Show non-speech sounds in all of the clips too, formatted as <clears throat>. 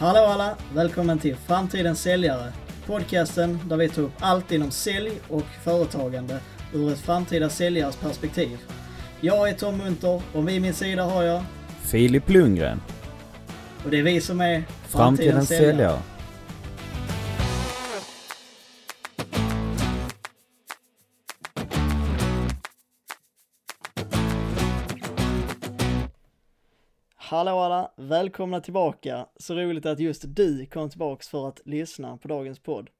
Hallå alla! Välkommen till Framtidens säljare. Podcasten där vi tar upp allt inom sälj och företagande ur ett framtida säljares perspektiv. Jag är Tom Munter och vid min sida har jag Filip Lundgren, och det är vi som är Framtidens säljare. Hallå alla! Välkomna tillbaka! Så roligt att just du kom tillbaks för att lyssna på dagens podd.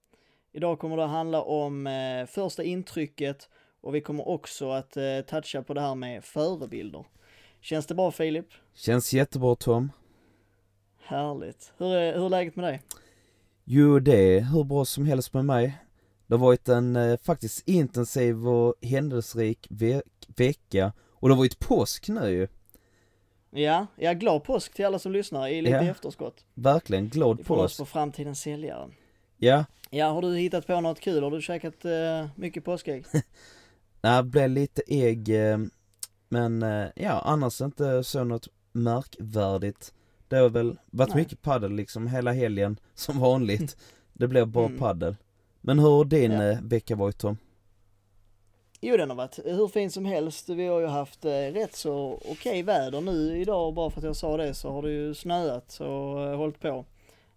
Idag kommer det att handla om eh, första intrycket och vi kommer också att eh, toucha på det här med förebilder. Känns det bra Filip? Känns jättebra Tom. Härligt. Hur är, hur är läget med dig? Jo, det är hur bra som helst med mig. Det har varit en eh, faktiskt intensiv och händelserik ve vecka och det har varit påsk nu ju. Ja, ja glad påsk till alla som lyssnar i lite Ja. efterskott. Verkligen glad Från oss påsk. på Framtidens säljare. Ja, Ja, har du hittat på något kul? Har du käkat eh, mycket påskägg? <laughs> nej, det blev lite ägg eh, men eh, ja, annars inte så något märkvärdigt. Det har väl varit Nej. mycket paddel liksom hela helgen som vanligt. <laughs> Det blev bara Mm. paddel. Men hur har din Ja. vecka varit Tom? Jo, den har varit hur fin som helst. Vi har ju haft eh, rätt så okej väder nu idag. Bara för att jag sa det så har det ju snöat och eh, hållit på.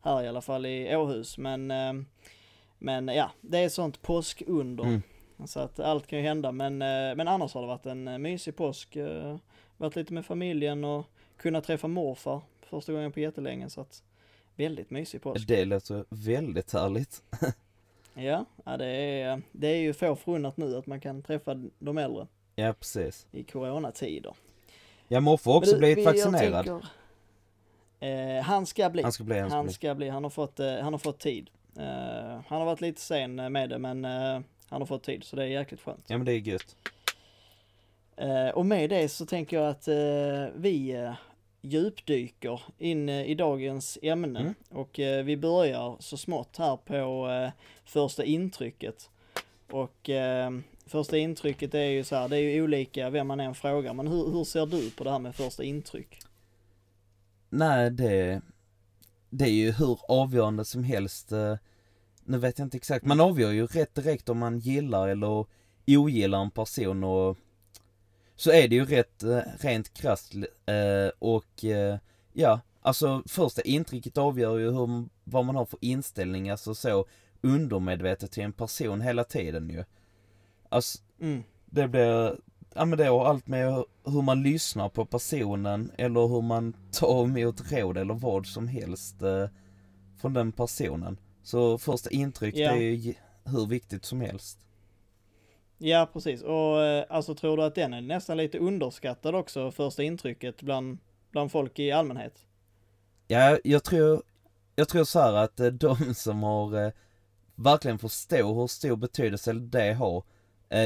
Här i alla fall i Åhus. Men, eh, men ja, det är sånt påskunder. Mm. Så att allt kan ju hända. Men, eh, men annars har det varit en eh, mysig påsk. Eh, varit lite med familjen och kunnat träffa morfar första gången på jättelänge. Så att väldigt mysig påsk. Det låter väldigt härligt. <laughs> Ja, ja det, är, det är ju få förunnat nu att man kan träffa de äldre Ja, precis. i coronatider. Ja, morfar har också du, blivit vaccinerad. tänker, eh, han ska bli. Han ska bli, han Han bli. ska bli. Han har fått, eh, han har fått tid. Eh, han har varit lite sen med det men eh, han har fått tid så det är jäkligt skönt. Ja men det är gött. Eh, och med det så tänker jag att eh, vi djupdyker in eh, i dagens ämne Mm. och eh, vi börjar så smått här på eh, första intrycket. Och eh, första intrycket är ju så här, det är ju olika vem man än frågar, men hur, hur ser du på det här med första intryck? Nej det, det är ju hur avgörande som helst. eh, Nu vet jag inte exakt, man avgör ju rätt direkt om man gillar eller ogillar en person och så är det ju rätt eh, rent krasst eh, och eh, ja, alltså första intrycket avgör ju hur, vad man har för inställning, alltså så undermedvetet till en person hela tiden ju. Alltså, Mm. det blir, ja men det har allt med hur man lyssnar på personen eller hur man tar emot råd eller vad som helst eh, från den personen. Så första intryck Ja. det är ju hur viktigt som helst. Ja, precis. Och eh, alltså tror du att den är nästan lite underskattad också, första intrycket bland, bland folk i allmänhet? Ja, jag tror, jag tror så här att eh, <laughs> de som har eh, verkligen förstår hur stor betydelse det har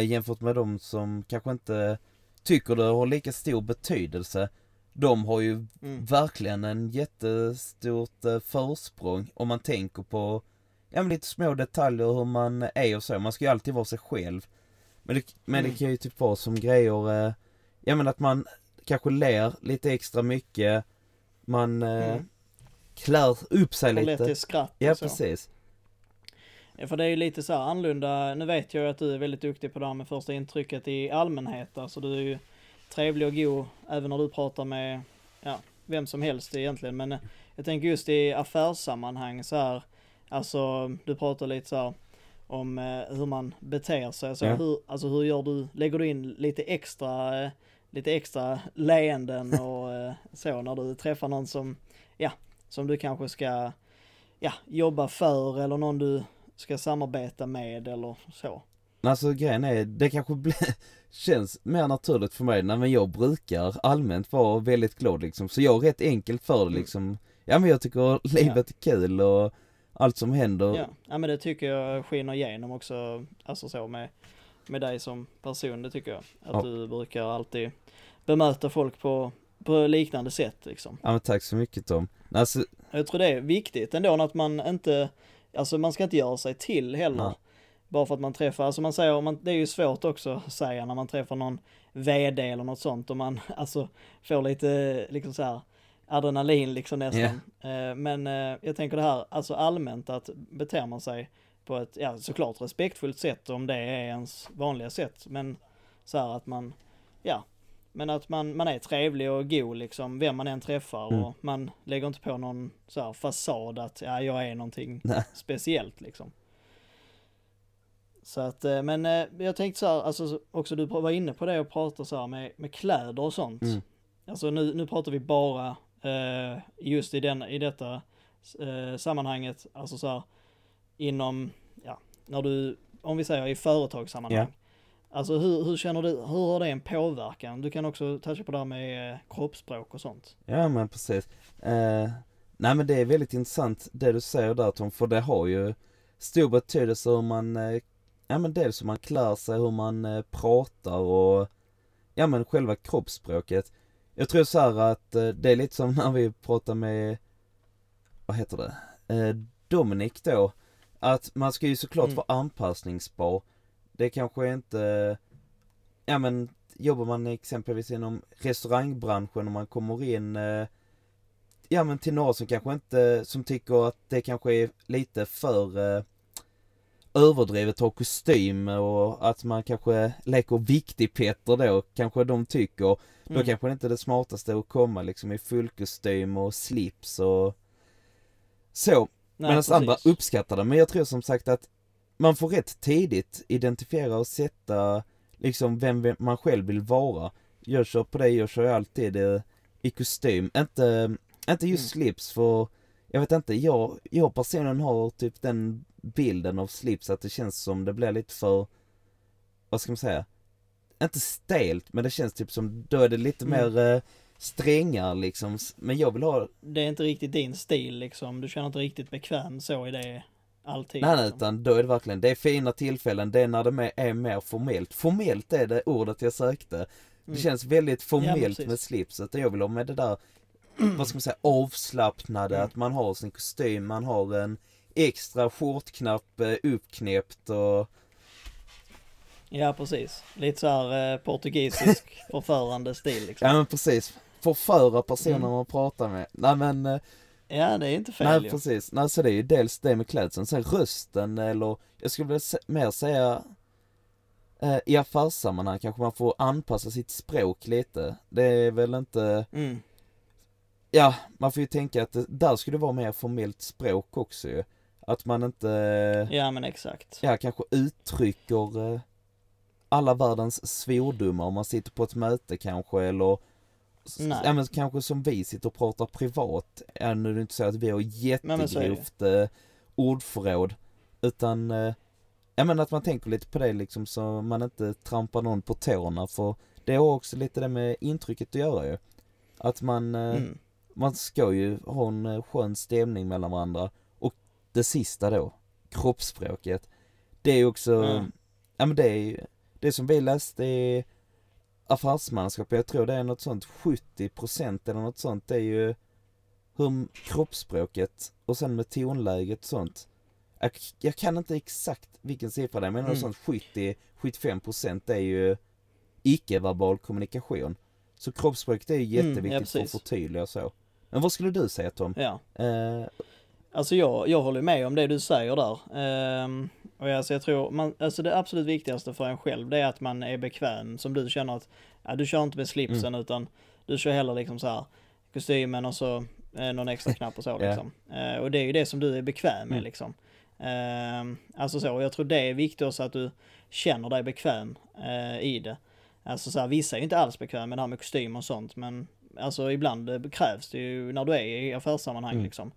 jämfört med de som kanske inte tycker det har lika stor betydelse. De har ju Mm. verkligen en jättestort försprång om man tänker på ja, men lite små detaljer hur man är och så. Man ska ju alltid vara sig själv. Men det, men Mm. det kan ju typ vara som grejer, eh, ja men att man kanske ler lite extra mycket, man eh, Mm. klär upp sig lätt lite. till skratt och Ja så. precis. Ja, för det är ju lite så här annorlunda. Nu vet jag ju att du är väldigt duktig på det här med första intrycket i allmänhet. Alltså du är ju trevlig och god även när du pratar med, ja, vem som helst egentligen. Men eh, jag tänker just i affärssammanhang så här, alltså du pratar lite så här om eh, hur man beter sig. Så Ja. hur, alltså hur gör du, lägger du in lite extra, eh, lite extra leenden och eh, så när du träffar någon som, ja, som du kanske ska, ja, jobba för eller någon du ska samarbeta med eller så. Alltså grejen är, det kanske blir, <laughs> känns mer naturligt för mig, nej men jag brukar allmänt vara väldigt glad liksom, så jag är rätt enkelt för det Mm. liksom, ja men jag tycker livet är kul och allt som händer, Ja. ja, men det tycker jag skiner igenom också, alltså så med, med dig som person, det tycker jag. Att Ja. du brukar alltid bemöta folk på, på liknande sätt liksom. ja men tack så mycket Tom. Alltså, Jag tror det är viktigt ändå att man inte, alltså man ska inte göra sig till heller. Nej. Bara för att man träffar, alltså man säger, man, det är ju svårt också att säga när man träffar någon VD eller något sånt och man <laughs> alltså får lite liksom så här adrenalin liksom nästan. Yeah. Men eh, jag tänker det här, alltså allmänt att beter man sig på ett, ja såklart respektfullt sätt om det är ens vanliga sätt, men så här att man, ja, men att man, man är trevlig och god liksom, vem man än träffar mm. och man lägger inte på någon så här fasad att ja, jag är någonting <laughs> Nej. speciellt liksom. Så att, eh, men eh, jag tänkte så här, alltså också du var inne på det och pratade så här med, med kläder och sånt. Mm. Alltså nu, nu pratar vi bara eh, just i, den, i detta eh, sammanhanget, alltså så här inom, ja, när du, om vi säger i företagssammanhang. Yeah. Alltså hur, hur känner du, hur har det en påverkan? Du kan också toucha på det här med eh, kroppsspråk och sånt. Ja men precis. Eh, nej men det är väldigt intressant det du säger där Tom, för det har ju stor betydelse hur man, eh, ja men dels hur man klär sig, hur man eh, pratar och, ja men själva kroppsspråket. Jag tror så att eh, det är lite som <laughs> när vi pratar med, vad heter det, eh, Dominic då, att man ska ju såklart mm. vara anpassningsbar det kanske inte, ja men jobbar man exempelvis inom restaurangbranschen och man kommer in eh, Ja men till några som kanske inte, som tycker att det kanske är lite för eh, överdrivet att ha kostym och att man kanske leker viktig Petter då, kanske de tycker. Mm. Då kanske det inte är det smartaste att komma liksom i fullkostym och slips och så. Medan andra uppskattar det. Men jag tror som sagt att man får rätt tidigt identifiera och sätta liksom vem man själv vill vara. Jag kör på det, jag kör alltid eh, i kostym, inte, inte just mm. slips för jag vet inte, jag, jag personligen har typ den bilden av slips att det känns som det blir lite för, vad ska man säga, inte stelt men det känns typ som, då är det lite mm. mer eh, strängar liksom, men jag vill ha Det är inte riktigt din stil liksom, du känner inte riktigt bekväm så i det alltid. Nej, nej, liksom. utan då är det verkligen, det är fina tillfällen, det är när det är mer formellt. Formellt är det ordet jag sökte. Det mm. känns väldigt formellt ja, med slipset jag vill ha med det där, <clears throat> vad ska man säga, avslappnade, mm. att man har sin kostym, man har en extra skjortknapp eh, uppknäppt och Ja precis, lite så här eh, portugisisk <laughs> förförande stil liksom. Ja men precis, förföra personer mm. man pratar med. Nej men eh, Ja, det är inte fel Nej, ju. precis. Nej, så det är ju dels det med klädseln, sen rösten eller, jag skulle vilja mer säga eh, i affärssammanhang kanske man får anpassa sitt språk lite. Det är väl inte mm. Ja, man får ju tänka att det, där skulle det vara mer formellt språk också ju. Att man inte Ja men exakt Ja, kanske uttrycker eh, alla världens svordomar om man sitter på ett möte kanske eller Nej. Ja men kanske som vi sitter och pratar privat, ja, nu är det inte så att vi har jättegrovt eh, ordförråd, utan eh, Ja men att man tänker lite på det liksom så man inte trampar någon på tårna för det har också lite det med intrycket att göra ju. Att man, eh, mm. man ska ju ha en eh, skön stämning mellan varandra. Och det sista då, kroppsspråket. Det är också, mm. ja men det är det som vi läste är affärsmanskap, jag tror det är något sånt 70% eller något sånt, det är ju hur kroppsspråket och sen med tonläget och sånt. Jag, jag kan inte exakt vilken siffra det är, men mm. något sånt 70-75% är ju icke-verbal kommunikation. Så kroppsspråket är ju jätteviktigt mm, ja, för att förtydliga så. Men vad skulle du säga Tom? Ja. Eh, Alltså jag, jag håller med om det du säger där. Um, och alltså jag tror, man, alltså det absolut viktigaste för en själv det är att man är bekväm, som du känner att, ja, du kör inte med slipsen mm. utan du kör hellre liksom så här kostymen och så eh, någon extra <laughs> knapp och så liksom. yeah. uh, och det är ju det som du är bekväm med mm. liksom. Uh, alltså så, och jag tror det är viktigt också att du känner dig bekväm uh, i det. Alltså så här, vissa är ju inte alls bekväma med det här med kostym och sånt men alltså ibland krävs det ju när du är i affärssammanhang mm. liksom.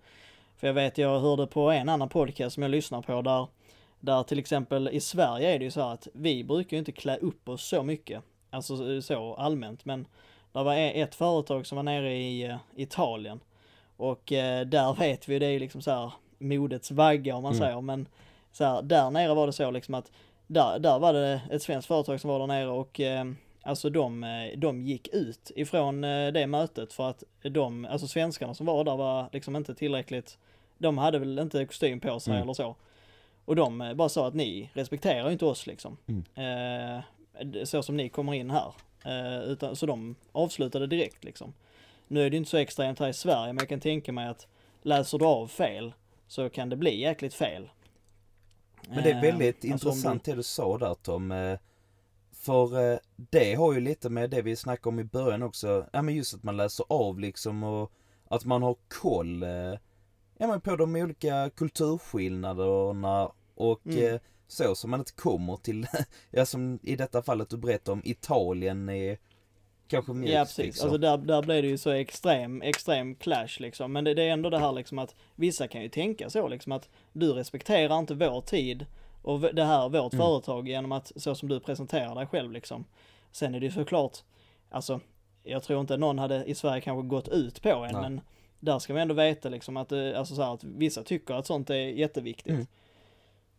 För jag vet, jag hörde på en annan podcast som jag lyssnar på där, där till exempel i Sverige är det ju så att vi brukar ju inte klä upp oss så mycket, alltså så allmänt, men det var e-, ett företag som var nere i uh, Italien och uh, där vet vi, det är liksom så här modets vagga om man mm. säger, men så här, där nere var det så liksom att där, där var det ett svenskt företag som var där nere och uh, Alltså de, de gick ut ifrån det mötet för att de, alltså svenskarna som var där var liksom inte tillräckligt de hade väl inte kostym på sig mm. eller så. Och de eh, bara sa att ni respekterar inte oss liksom. Mm. Eh, så som ni kommer in här. Eh, utan, så de avslutade direkt liksom. Nu är det inte så extremt här i Sverige, men jag kan tänka mig att läser du av fel så kan det bli jäkligt fel. Men det är väldigt Eh, alltså om intressant det du sa där Tom. eh, För eh, det har ju lite med det vi snackade om i början också. Ja men just att man läser av liksom och att man har koll eh, ja, men på de olika kulturskillnaderna och Mm. eh, så som man inte kommer till, <laughs> ja som i detta fallet du berättade om Italien är kanske mer Ja precis, så. alltså där, där blir det ju så extrem, extrem clash liksom. Men det, det är ändå det här liksom att vissa kan ju tänka så liksom att du respekterar inte vår tid och det här vårt Mm. företag genom att så som du presenterar dig själv liksom. Sen är det ju såklart, alltså jag tror inte någon hade i Sverige kanske gått ut på en Nej. men där ska vi ändå veta liksom att, det- alltså så här, att vissa tycker att sånt är jätteviktigt. Mm.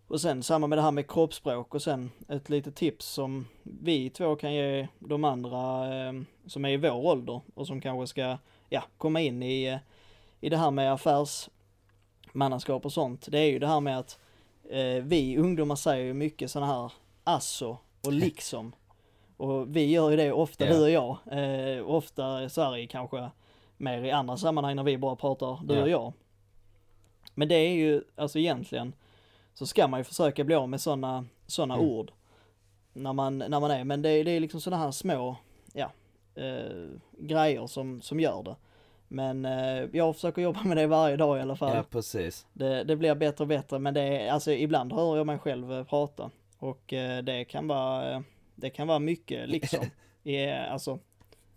Och sen samma med det här med kroppsspråk och sen ett litet tips som vi två kan ge de andra eh, som är i vår ålder och som kanske ska, ja, komma in i, eh, i det här med affärsmannaskap och sånt. Det är ju det här med att eh, vi ungdomar säger ju mycket sådana här alltså och <laughs> liksom. Och vi gör ju det ofta, Ja. du och jag. Eh, ofta så här i kanske mer i andra sammanhang när vi bara pratar du Ja. och jag. Men det är ju, alltså egentligen, så ska man ju försöka bli av med sådana såna Mm. ord. När man, när man är, men det, det är liksom sådana här små, ja, eh, grejer som, som gör det. Men eh, jag försöker jobba med det varje dag i alla fall. Ja precis. Det, det blir bättre och bättre men det är, alltså ibland hör jag mig själv eh, prata. Och eh, det kan vara, eh, det kan vara mycket liksom. <laughs> I, alltså,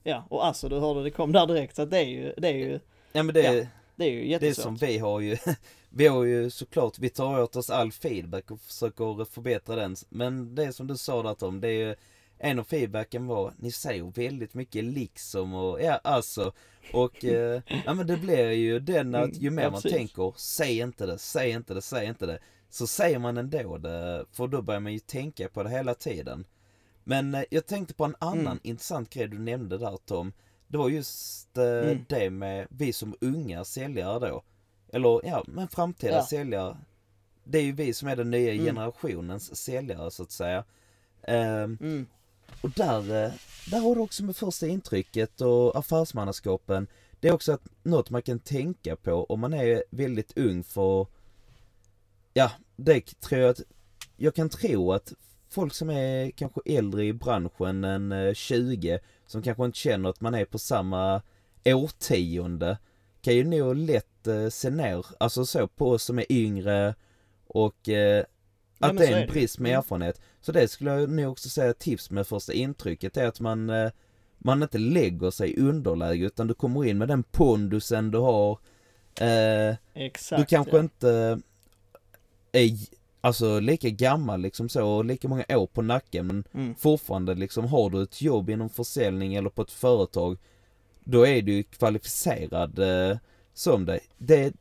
ja, och alltså du hörde det kom där direkt så att det är ju, det är ju, Ja men det, Ja, det är ju Det är jättesvårt. som vi har ju, <laughs> vi har ju såklart, vi tar åt oss all feedback och försöker förbättra den. Men det som du sa där Tom, det är ju, en av feedbacken var, ni säger väldigt mycket liksom och ja alltså. Och <laughs> eh, ja men det blir ju den att ju Mm, mer ja, man tänker, säg inte det, säg inte det, säg inte det. Så säger man ändå det, för då börjar man ju tänka på det hela tiden. Men eh, jag tänkte på en annan Mm. intressant grej du nämnde där Tom. Det var just eh, Mm. det med vi som unga säljare då. Eller ja, men framtida Ja. säljare. Det är ju vi som är den nya Mm. generationens säljare så att säga. Mm, och där, eh, där har du också med första intrycket och affärsmannaskapen. Det är också att, något man kan tänka på om man är väldigt ung för Ja, det tror jag att Jag kan tro att folk som är kanske äldre i branschen än eh, 20 Som kanske inte känner att man är på samma årtionde Kan ju nog lätt eh, se ner, alltså så på oss som är yngre och eh, att men det är en brist med Mm. erfarenhet. Så det skulle jag nog också säga tips med första intrycket är att man eh, man inte lägger sig i underläge utan du kommer in med den pondusen du har. Eh, exakt. du kanske ja. inte är alltså lika gammal liksom så och lika många år på nacken men Mm. fortfarande liksom har du ett jobb inom försäljning eller på ett företag då är du kvalificerad eh, som dig. Det,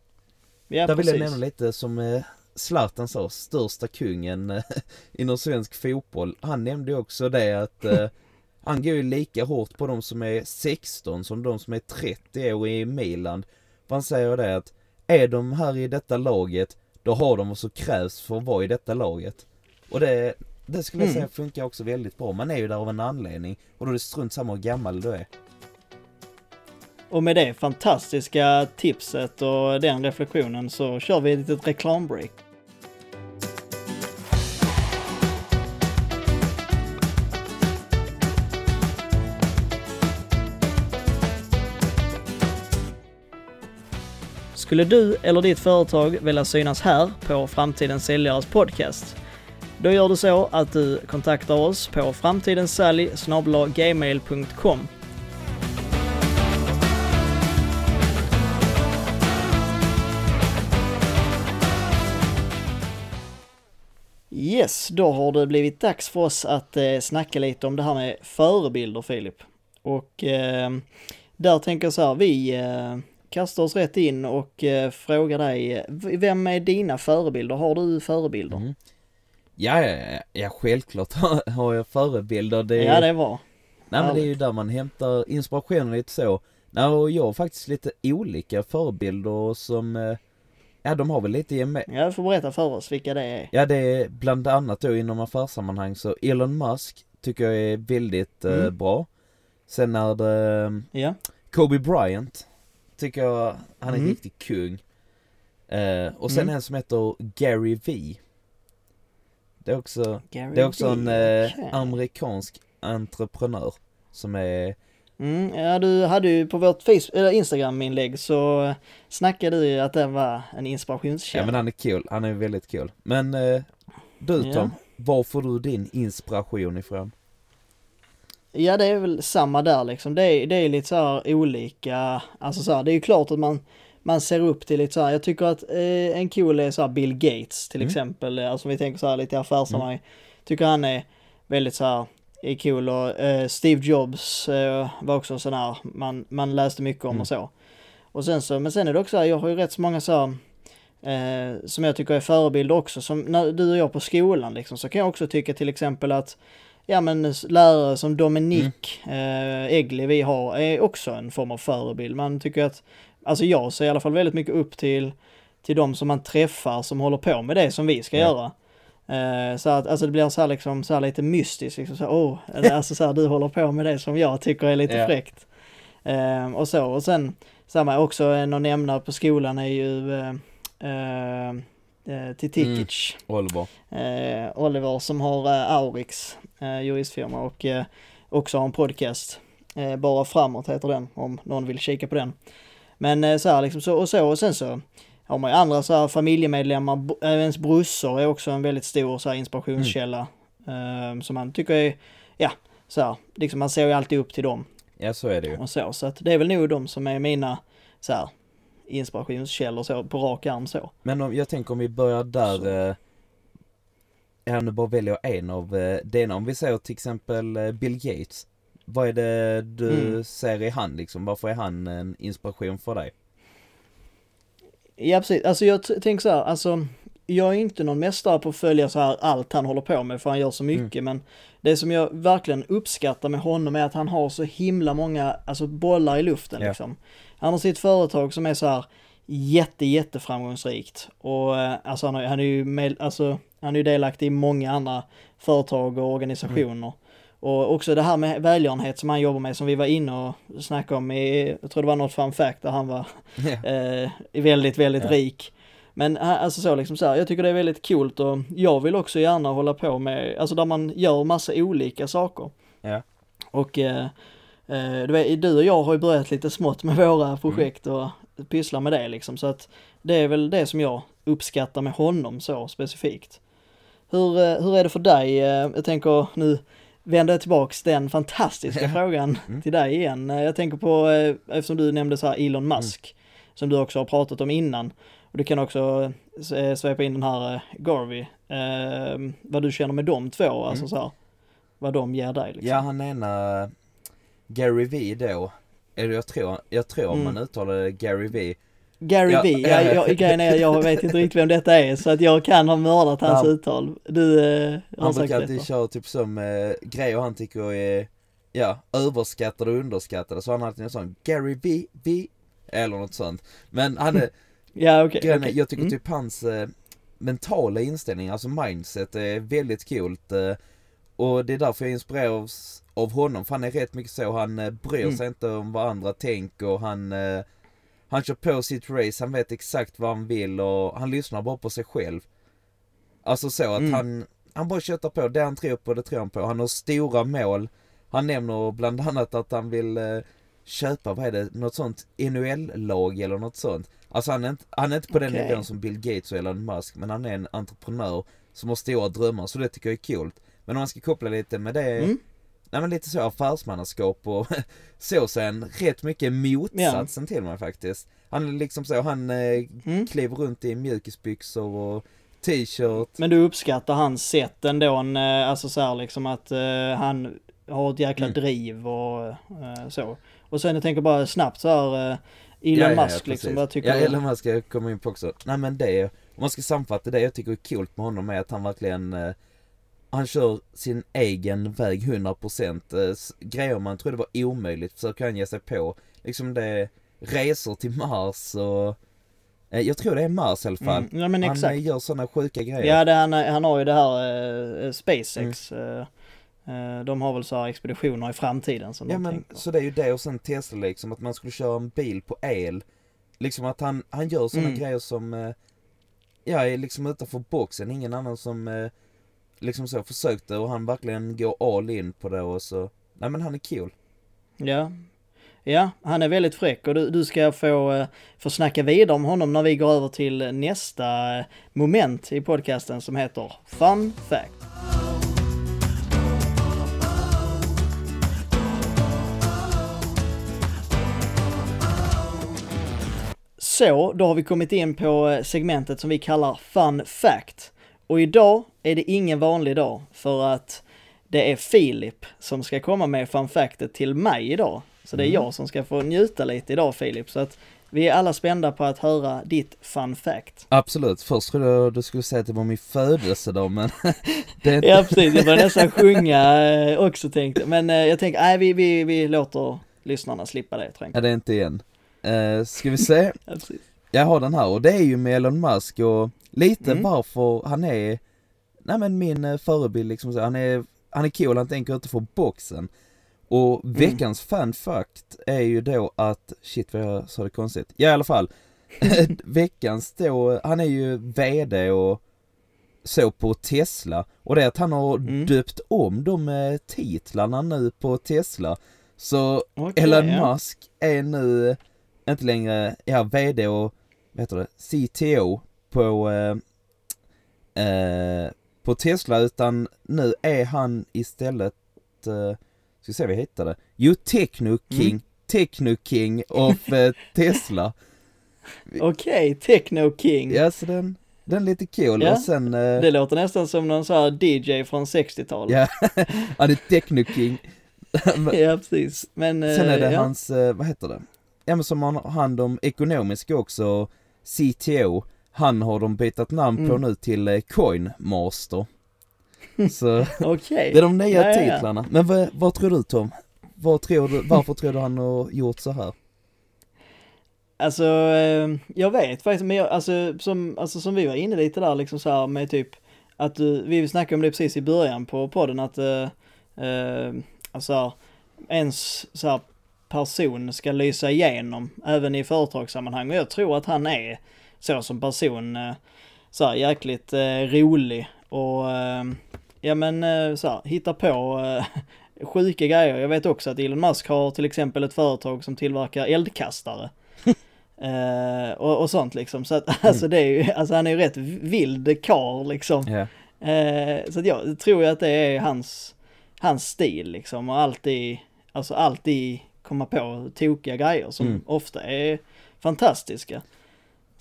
Ja, där vill jag nämna lite som eh, Zlatan sa, största kungen eh, <laughs> inom svensk fotboll. Han nämnde också det att eh, <laughs> han går ju lika hårt på de som är 16 som de som är 30 år i Milan. För han säger det att är de här i detta laget, då har de vad som krävs för att vara i detta laget. Och det, det skulle jag Mm. säga funkar också väldigt bra. Man är ju där av en anledning och då är det strunt samma hur gammal du är. Och med det fantastiska tipset och den reflektionen så kör vi ett litet reklambreak. Skulle du eller ditt företag vilja synas här på Framtidens Säljares podcast? Då gör du så att du kontaktar oss på framtidensalj.gmail.com Yes, då har det blivit dags för oss att eh, snacka lite om det här med förebilder Filip. Och eh, där tänker jag så här, vi eh, kastar oss rätt in och eh, frågar dig, eh, vem är dina förebilder? Har du förebilder? Mm. Ja, ja, ja, självklart har- jag förebilder. Det är, Ja, det bra. Nej men det är ju där man hämtar inspiration lite så. Nej och jag har faktiskt lite olika förebilder som, eh, ja de har väl lite gemen... Ja, du får berätta för oss vilka det är. Ja det är bland annat då inom affärssammanhang så Elon Musk tycker jag är väldigt eh, Mm. bra. Sen är det eh, Ja, Kobe Bryant, tycker jag, han är Mm. riktigt kung. Eh, och sen Mm. en som heter Gary V. Det är också, Gary det är också en Vee, eh, okej. amerikansk entreprenör som är, Mm, ja, du hade ju på vårt eller Instagram-inlägg så eh, snackade du ju att det var en ja inspirationskälla. men han är kul, han är väldigt kul. Men eh, du Ja. Tom, var får du din inspiration ifrån? Ja det är väl samma där liksom. Det är, det är lite så här olika, alltså så här, det är ju klart att man, man ser upp till lite så här, jag tycker att eh, en cool är så här Bill Gates till Mm. exempel, eh, alltså vi tänker så här lite i affärssammanhang. Tycker han är väldigt så här, är cool och eh, Steve Jobs eh, var också sån här, man, man läste mycket om Mm. och så. Och sen så, men sen är det också jag har ju rätt så många så här, eh, som jag tycker är förebilder också, som när du och jag på skolan liksom, så kan jag också tycka till exempel att Ja men lärare som Dominique eh, Egli vi har är också en form av förebild. Man tycker att, alltså jag ser i alla fall väldigt mycket upp till, till de som man träffar som håller på med det som vi ska Ja. göra. Eh, så att, alltså det blir så här liksom, så här lite mystiskt liksom så här, eller <laughs> alltså så här, du håller på med det som jag tycker är lite Ja. fräckt. Eh, och så, och sen samma också en att nämna på skolan är ju eh, eh, eh, Titikic. Oliver? Eh, Oliver som har eh, Aurix eh, juristfirma och eh, också har en podcast. Eh, Bara framåt heter den om någon vill kika på den. Men eh, så här liksom så och så och sen så har man ju andra så här familjemedlemmar, ens brorsor är också en väldigt stor så här inspirationskälla. Eh, som man tycker är, ja, så här, liksom man ser ju alltid upp till dem Ja så är det ju. och så. Så att det är väl nog de som är mina så här inspirationskällor så på rak arm så. Men om, jag tänker om vi börjar där, eh, ja nu bara väljer en av eh, det ena. Om vi säger till exempel eh, Bill Gates. Vad är det du Mm. ser i han liksom? Varför är han en inspiration för dig? Ja precis, alltså jag tänker så här, alltså jag är inte någon mästare på att följa så här allt han håller på med för han gör så mycket men det som jag verkligen uppskattar med honom är att han har så himla många, alltså bollar i luften Ja. liksom. Han har sitt företag som är så här jätte jätte framgångsrikt och eh, alltså han, han är ju med, alltså han är ju delaktig i många andra företag och organisationer. Och också det här med välgörenhet som han jobbar med som vi var inne och snackade om i, jag tror det var något fun fact där han var eh, är väldigt, väldigt Ja. rik. Men eh, alltså så liksom så här, jag tycker det är väldigt coolt och jag vill också gärna hålla på med, alltså där man gör massa olika saker. Ja. Och eh, eh, du, vet, du och jag har ju börjat lite smått med våra projekt och pysslar med det liksom så att det är väl det som jag uppskattar med honom så specifikt. Hur, eh, hur är det för dig? Eh, Jag tänker nu vänder jag tillbaks den fantastiska <laughs> frågan Mm. till dig igen. Eh, Jag tänker på, eh, eftersom du nämnde så här Elon Musk, som du också har pratat om innan. Och du kan också eh, svepa in den här eh, Garvey, eh, vad du känner med de två, alltså Mm. så här, vad de ger dig liksom. Ja han ena, Gary V då, eller jag tror, jag tror Mm. man uttalar det Gary V. Gary Ja, V, ja, ja, ja. jag, grejen är jag vet inte riktigt vem detta är så att jag kan ha mördat hans Ja. uttal. Du eh, har Han brukar alltid köra typ som eh, grejer han tycker är, ja, överskattade och underskattade. Så han har alltid en sån Gary V, V, eller något sånt. Men han är, <laughs> Ja okej. Grejen är, okej. jag tycker Mm. typ hans eh, mentala inställning, alltså mindset är väldigt coolt. Eh, och det är därför jag inspireras av honom, för han är rätt mycket så, han eh, bryr Mm. sig inte om vad andra tänker, han, eh, han kör på sitt race, han vet exakt vad han vill och han lyssnar bara på sig själv. Alltså så att Mm. han, han bara köttar på, det han tror på, det tror han på. Han har stora mål. Han nämner bland annat att han vill eh, köpa, vad är det, något sånt NHL-lag eller något sånt. Alltså han är inte, han är inte på den Okej. nivån som Bill Gates och Elon Musk, men han är en entreprenör som har stora drömmar, så det tycker jag är coolt. Men om man ska koppla lite med det, Mm. Nej men lite så affärsmannaskap och <laughs> så sen rätt mycket motsatsen till mig faktiskt. Han är liksom så, han eh, Mm. kliver runt i mjukisbyxor och t-shirt. Men du uppskattar hans sätt ändå, eh, alltså så här liksom att eh, han har ett jäkla Mm. driv och eh, så. Och sen jag tänker bara snabbt så här, eh, Elon Musk liksom, precis. vad tycker Ja, du? Elon Musk jag komma in på också. Nej men det, om man ska sammanfatta det jag tycker är coolt med honom är att han verkligen eh, han kör sin egen väg 100% eh, Grejer man trodde var omöjligt försöker han ge sig på Liksom det, resor till Mars och eh, Jag tror det är Mars i alla fall Mm. Ja Han exakt. eh, gör sådana sjuka grejer Ja, det, han, han har ju det här eh, SpaceX. Mm. Eh, de har väl så här expeditioner i framtiden som Ja de men tänker. så det är ju det och sen Tesla liksom, att man skulle köra en bil på el. Liksom att han, han gör sådana Mm. grejer som, eh, ja är liksom utanför boxen. Ingen annan som liksom så försökte och han verkligen går all in på det och så, nej men han är cool. Ja. Ja, han är väldigt fräck och du, du ska få, eh, få snacka vidare om honom när vi går över till nästa eh, moment i podcasten som heter Fun Fact. Så, då har vi kommit in på eh, segmentet som vi kallar Fun Fact. Och idag är det ingen vanlig dag för att det är Filip som ska komma med Fun Factet till mig idag. Så det är Mm. jag som ska få njuta lite idag Filip. Så att vi är alla spända på att höra ditt Fun Fact. Absolut, först trodde jag du skulle säga att det var min födelsedag men <laughs> det inte... Ja precis, jag började nästan <laughs> sjunga eh, också tänkte Men eh, jag tänker, nej vi, vi, vi låter lyssnarna slippa det tror jag. Ja, det är inte igen. Uh, ska vi se? <laughs> Ja, precis. Jag har den här och det är ju med Elon Musk och lite Mm. varför han är, nej men min eh, förebild liksom så, han är, han är cool, han tänker inte få boxen. Och Mm. veckans fun fact är ju då att, shit vad jag sa det konstigt, ja i alla fall, <laughs> veckans då, han är ju VD och så på Tesla och det är att han har Mm. döpt om de eh, titlarna nu på Tesla. Så Okej, Elon ja. Musk är nu inte längre, ja, VD och, vad heter det, CTO på, eh, eh, på Tesla utan nu är han istället, eh, ska se vad jag hittade, jo Techno King, Mm. Techno King of eh, <laughs> Tesla. Okej, Techno King. Ja, så den, den är lite cool Ja, och sen, eh, Det låter nästan som någon sån här DJ från 60-talet. ja, <laughs> han är Techno King. <laughs> Ja precis. Men, Sen är det eh, ja. hans, eh, vad heter det? Ja men som har hand om ekonomiska också, CTO, han har de bytt namn på Mm. nu till eh, Coinmaster. <laughs> Så Okej. det är de nya Ja, titlarna. Men vad, vad tror du Tom? Vad tror du, varför tror du han har gjort så här? Alltså, eh, jag vet faktiskt, men jag, alltså, som, alltså som vi var inne lite där liksom så här med typ att du, vi snackade om det precis i början på podden att eh, eh, alltså ens så här person ska lysa igenom även i företagssammanhang och jag tror att han är så som person eh, så här jäkligt eh, rolig och eh, ja men eh, så här, hitta på eh, <laughs> sjuka grejer. Jag vet också att Elon Musk har till exempel ett företag som tillverkar eldkastare. <laughs> Eh, och, och sånt liksom. Så att <laughs> alltså det är ju, alltså han är ju rätt vild karl liksom. Ja. Eh, så att jag tror ju att det är hans, hans stil liksom och alltid, alltså alltid komma på tokiga grejer som Mm. ofta är fantastiska.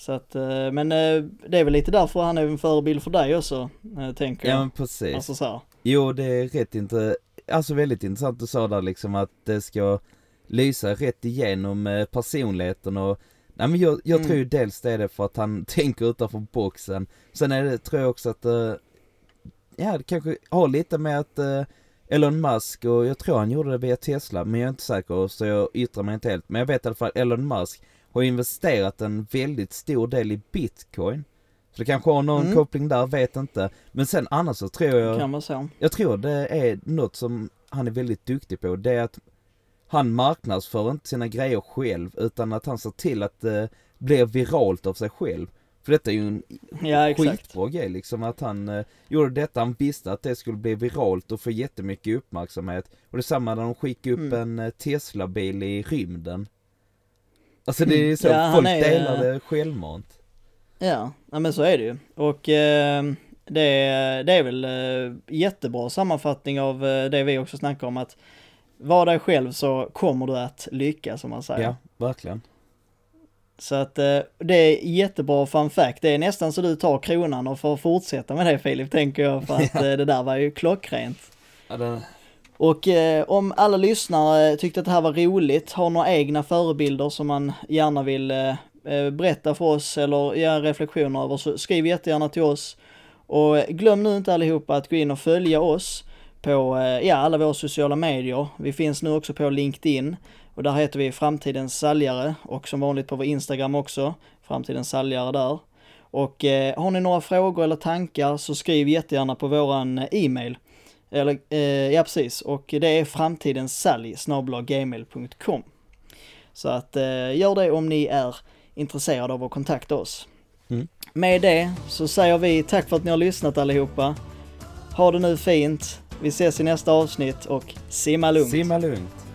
Så att, eh, men eh, det är väl lite därför han är en förebild för dig också, eh, tänker Ja jag. men precis. Alltså så här. Jo det är rätt inte, alltså väldigt intressant du sa där liksom att det ska lysa rätt igenom personligheten och Nej men jag, jag Mm. tror ju dels det är det för att han <laughs> tänker utanför boxen. Sen är det, tror jag också att, ja det kanske har lite med att Elon Musk och jag tror han gjorde det via Tesla men jag är inte säker så jag yttrar mig inte helt. Men jag vet i alla fall Elon Musk har investerat en väldigt stor del i bitcoin. Så det kanske har någon Mm. koppling där, vet inte. Men sen annars så tror jag Kan vara så. jag tror det är något som han är väldigt duktig på. Det är att han marknadsför inte sina grejer själv utan att han ser till att det blir viralt av sig själv. För detta är ju en Ja skitbra grej liksom att han eh, gjorde detta, han visste att det skulle bli viralt och få jättemycket uppmärksamhet. Och detsamma när de skickade upp Mm. en eh, Tesla-bil i rymden. Alltså det är så, Ja, folk är, delar eh, det självmant. Ja, ja men så är det ju. Och eh, det, det är väl eh, jättebra sammanfattning av eh, det vi också snackar om att var dig själv så kommer du att lyckas som man säger. Ja, verkligen. Så att eh, det är jättebra fun fact. Det är nästan så du tar kronan och får fortsätta med det Filip, tänker jag, för att <laughs> eh, det där var ju klockrent. Ja, det, och eh, om alla lyssnare tyckte att det här var roligt, har några egna förebilder som man gärna vill eh, eh, berätta för oss eller göra reflektioner över, så skriv jättegärna till oss. Och glöm nu inte allihopa att gå in och följa oss på eh, ja, alla våra sociala medier. Vi finns nu också på LinkedIn och där heter vi Framtidens Säljare och som vanligt på vår Instagram också, Framtidens Säljare där. Och eh, har ni några frågor eller tankar så skriv jättegärna på våran eh, e-mail eller, eh, ja precis, och det är framtidens sälj gmail.com. Så att eh, gör det om ni är intresserade av att kontakta oss. Mm. Med det så säger vi tack för att ni har lyssnat allihopa. Ha det nu fint. Vi ses i nästa avsnitt och simma lugnt. Simma lugnt.